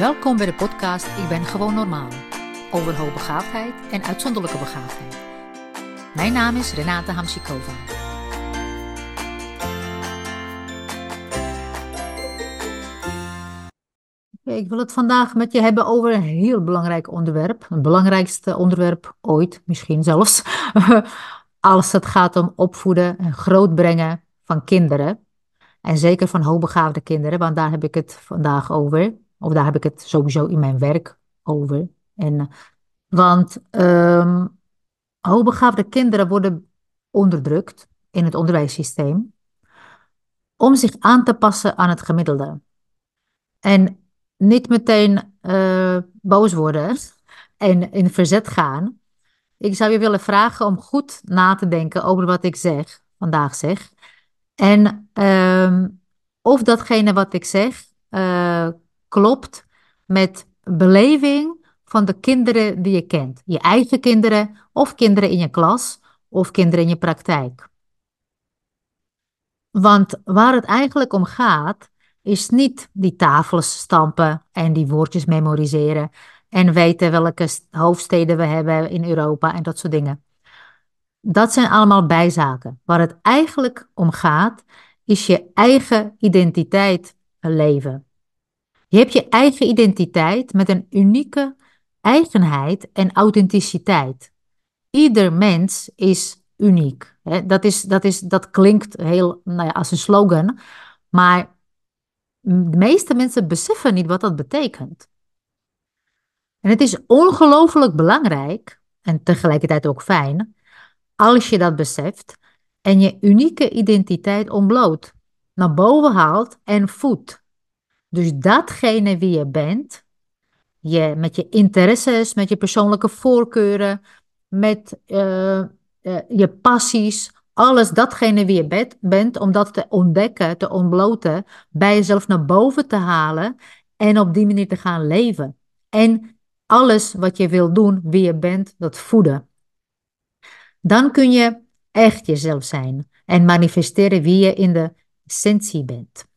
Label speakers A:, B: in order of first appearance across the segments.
A: Welkom bij de podcast Ik ben gewoon normaal. Over hoogbegaafdheid en uitzonderlijke begaafdheid. Mijn naam is Renate Hamsikova. Ik wil het vandaag met je hebben over een heel belangrijk onderwerp. Het belangrijkste onderwerp ooit, misschien zelfs. Als het gaat om opvoeden en grootbrengen van kinderen. En zeker van hoogbegaafde kinderen, want daar heb ik het vandaag over. Of daar heb ik het sowieso in mijn werk over. En, want um, hoogbegaafde kinderen worden onderdrukt in het onderwijssysteem om zich aan te passen aan het gemiddelde. En niet meteen uh, boos worden en in verzet gaan. Ik zou je willen vragen om goed na te denken over wat ik zeg, vandaag zeg. En um, of datgene wat ik zeg uh, klopt met beleving van de kinderen die je kent. Je eigen kinderen of kinderen in je klas of kinderen in je praktijk. Want waar het eigenlijk om gaat, is niet die tafels stampen en die woordjes memoriseren en weten welke hoofdsteden we hebben in Europa en dat soort dingen. Dat zijn allemaal bijzaken. Waar het eigenlijk om gaat, is je eigen identiteit leven. Je hebt je eigen identiteit met een unieke eigenheid en authenticiteit. Ieder mens is uniek. Dat, is, dat, is, dat klinkt heel nou ja, als een slogan, maar de meeste mensen beseffen niet wat dat betekent. En het is ongelooflijk belangrijk en tegelijkertijd ook fijn als je dat beseft en je unieke identiteit ontbloot, naar boven haalt en voedt. Dus datgene wie je bent, je, met je interesses, met je persoonlijke voorkeuren, met uh, uh, je passies, alles datgene wie je bent, bent, om dat te ontdekken, te ontbloten, bij jezelf naar boven te halen en op die manier te gaan leven. En alles wat je wil doen, wie je bent, dat voeden. Dan kun je echt jezelf zijn en manifesteren wie je in de essentie bent.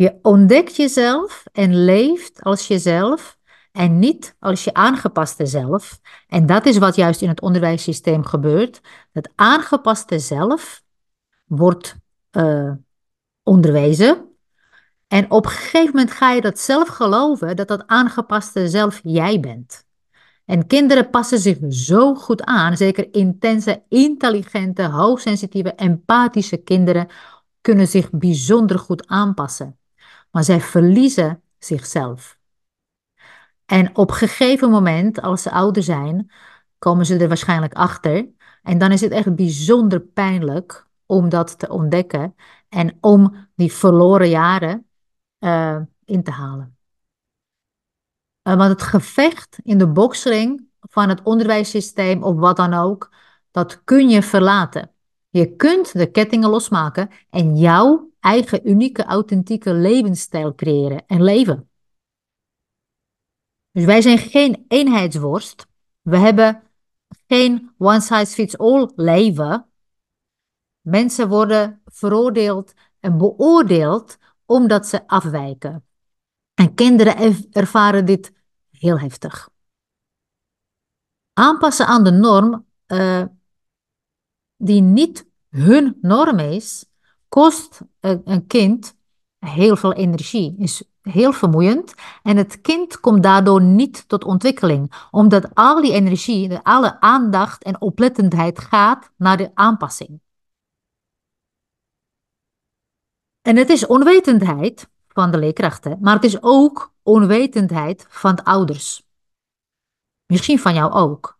A: Je ontdekt jezelf en leeft als jezelf en niet als je aangepaste zelf. En dat is wat juist in het onderwijssysteem gebeurt. Het aangepaste zelf wordt uh, onderwezen. En op een gegeven moment ga je dat zelf geloven dat dat aangepaste zelf jij bent. En kinderen passen zich zo goed aan, zeker intense, intelligente, hoogsensitieve, empathische kinderen kunnen zich bijzonder goed aanpassen. Maar zij verliezen zichzelf. En op een gegeven moment, als ze ouder zijn, komen ze er waarschijnlijk achter. En dan is het echt bijzonder pijnlijk om dat te ontdekken en om die verloren jaren uh, in te halen. Uh, want het gevecht in de boksring van het onderwijssysteem of wat dan ook, dat kun je verlaten. Je kunt de kettingen losmaken en jouw eigen unieke, authentieke levensstijl creëren en leven. Dus wij zijn geen eenheidsworst. We hebben geen one size fits all leven. Mensen worden veroordeeld en beoordeeld omdat ze afwijken. En kinderen ervaren dit heel heftig. Aanpassen aan de norm uh, die niet hun norm is, kost een kind heel veel energie, is heel vermoeiend en het kind komt daardoor niet tot ontwikkeling, omdat al die energie, alle aandacht en oplettendheid gaat naar de aanpassing. En het is onwetendheid van de leerkrachten, maar het is ook onwetendheid van de ouders. Misschien van jou ook.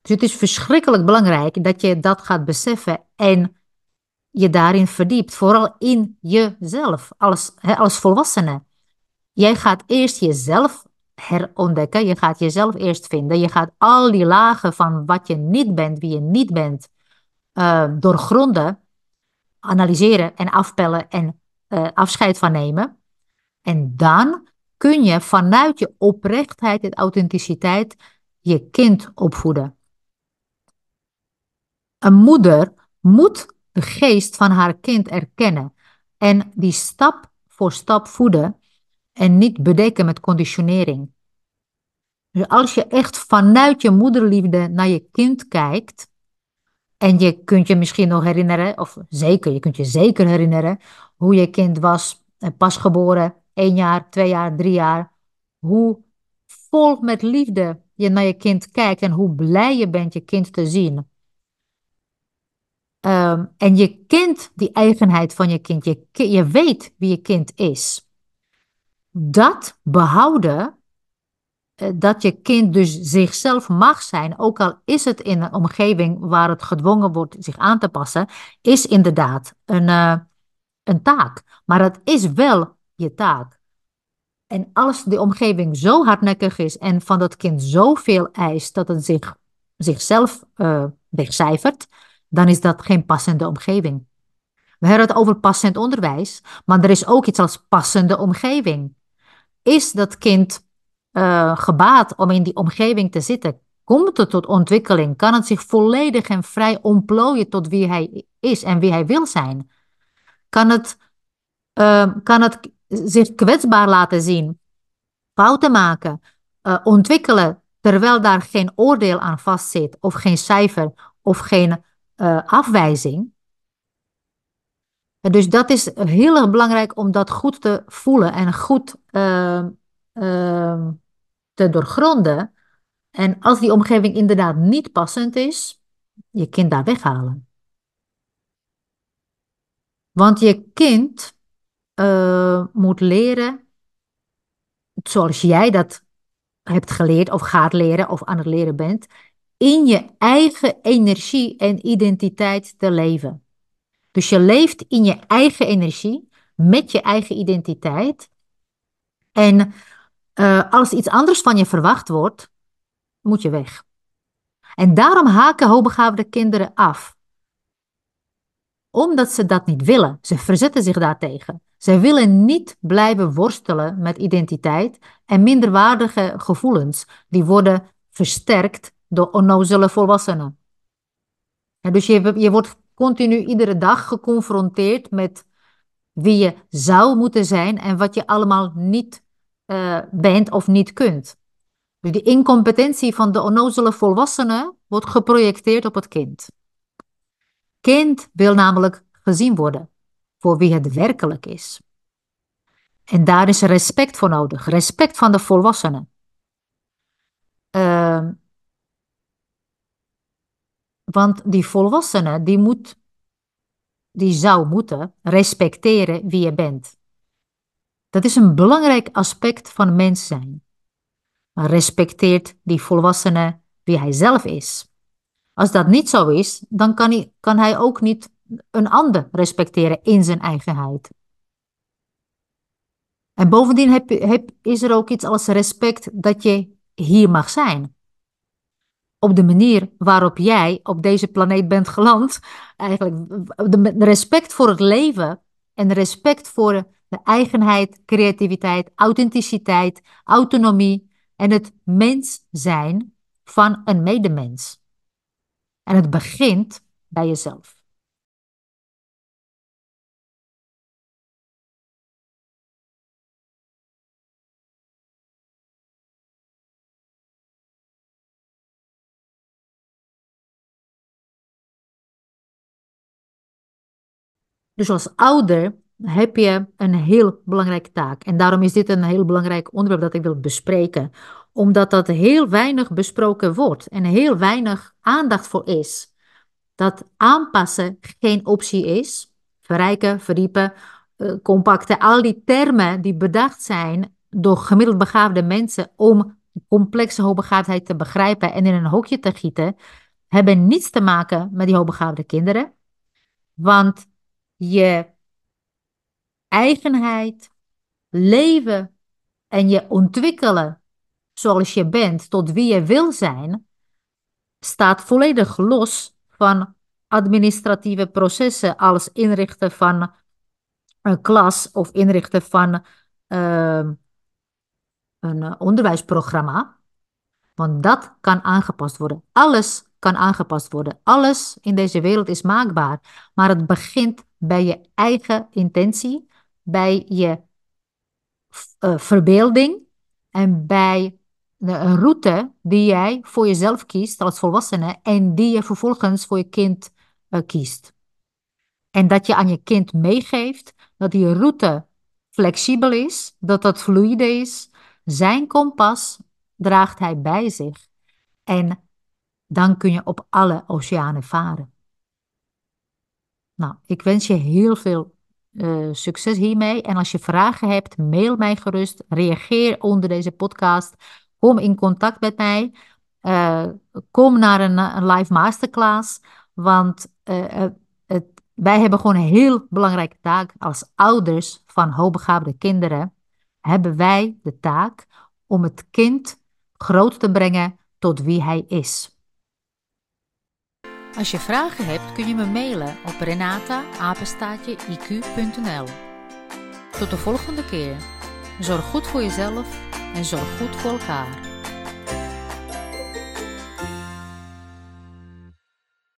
A: Dus het is verschrikkelijk belangrijk dat je dat gaat beseffen en je daarin verdiept, vooral in jezelf als, als volwassene. Jij gaat eerst jezelf herontdekken, je gaat jezelf eerst vinden, je gaat al die lagen van wat je niet bent, wie je niet bent, uh, doorgronden, analyseren en afpellen en uh, afscheid van nemen. En dan kun je vanuit je oprechtheid en authenticiteit je kind opvoeden. Een moeder moet de geest van haar kind erkennen en die stap voor stap voeden en niet bedekken met conditionering. Dus als je echt vanuit je moederliefde naar je kind kijkt, en je kunt je misschien nog herinneren, of zeker, je kunt je zeker herinneren, hoe je kind was, eh, pas geboren, één jaar, twee jaar, drie jaar, hoe vol met liefde je naar je kind kijkt en hoe blij je bent je kind te zien. Ehm, en je kent die eigenheid van je kind, je, je weet wie je kind is. Dat behouden, eh, dat je kind dus zichzelf mag zijn, ook al is het in een omgeving waar het gedwongen wordt zich aan te passen, is inderdaad een, uh, een taak. Maar het is wel je taak. En als de omgeving zo hardnekkig is en van dat kind zoveel eist dat het zich, zichzelf uh, wegcijfert, dan is dat geen passende omgeving. We hebben het over passend onderwijs, maar er is ook iets als passende omgeving. Is dat kind uh, gebaat om in die omgeving te zitten? Komt het tot ontwikkeling? Kan het zich volledig en vrij ontplooien tot wie hij is en wie hij wil zijn? Kan het, uh, kan het zich kwetsbaar laten zien, fouten maken, uh, ontwikkelen, terwijl daar geen oordeel aan vastzit, of geen cijfer, of geen uh, afwijzing. Dus dat is heel erg belangrijk om dat goed te voelen en goed uh, uh, te doorgronden. En als die omgeving inderdaad niet passend is, je kind daar weghalen. Want je kind uh, moet leren, zoals jij dat hebt geleerd of gaat leren of aan het leren bent, in je eigen energie en identiteit te leven. Dus je leeft in je eigen energie, met je eigen identiteit. En uh, als iets anders van je verwacht wordt, moet je weg. En daarom haken hoogbegaafde kinderen af. Omdat ze dat niet willen. Ze verzetten zich daartegen. Ze willen niet blijven worstelen met identiteit en minderwaardige gevoelens. Die worden versterkt door onnozele volwassenen. En dus je, je wordt continu iedere dag geconfronteerd met wie je zou moeten zijn en wat je allemaal niet uh, bent of niet kunt. Dus die incompetentie van de onnozele volwassenen wordt geprojecteerd op het kind. Kind wil namelijk gezien worden voor wie het werkelijk is. En daar is respect voor nodig, respect van de volwassenen. Uh, want die volwassene, die, moet, die zou moeten respecteren wie je bent. Dat is een belangrijk aspect van mens zijn. Maar respecteert die volwassene wie hij zelf is. Als dat niet zo is, dan kan hij, kan ook niet een ander respecteren in zijn eigenheid. En bovendien is er ook iets als respect dat je hier mag zijn op de manier waarop jij op deze planeet bent geland. Eigenlijk de, respect voor het leven en respect voor de eigenheid, creativiteit, authenticiteit, autonomie en het mens zijn van een medemens. En het begint bij jezelf. Dus als ouder heb je een heel belangrijke taak. En daarom is dit een heel belangrijk onderwerp dat ik wil bespreken. Omdat dat heel weinig besproken wordt en heel weinig aandacht voor is. Dat aanpassen geen optie is. Verrijken, verdiepen, uh, compacten, al die termen die bedacht zijn door gemiddeld begaafde mensen om complexe hoogbegaafdheid te begrijpen en in een hokje te gieten, hebben niets te maken met die hoogbegaafde kinderen. Want je eigenheid, leven en je ontwikkelen zoals je bent tot wie je wil zijn, staat volledig los van administratieve processen als inrichten van een klas of inrichten van uh, een onderwijsprogramma. Want dat kan aangepast worden. Alles kan aangepast worden. Alles in deze wereld is maakbaar. Maar het begint bij je eigen intentie, bij je uh, verbeelding en bij een route die jij voor jezelf kiest als volwassene en die je vervolgens voor je kind uh, kiest. En dat je aan je kind meegeeft dat die route flexibel is, dat dat fluide is. Zijn kompas draagt hij bij zich. En dan kun je op alle oceanen varen. Nou, ik wens je heel veel uh, succes hiermee. En als je vragen hebt, mail mij gerust. Reageer onder deze podcast. Kom in contact met mij. Uh, kom naar een, een, live masterclass. Want het, wij hebben gewoon een heel belangrijke taak. Als ouders van hoogbegaafde kinderen hebben wij de taak om het kind groot te brengen tot wie hij is. Als je vragen hebt kun je me mailen op renata.iq.nl Tot de volgende keer. Zorg goed voor jezelf en zorg goed voor elkaar.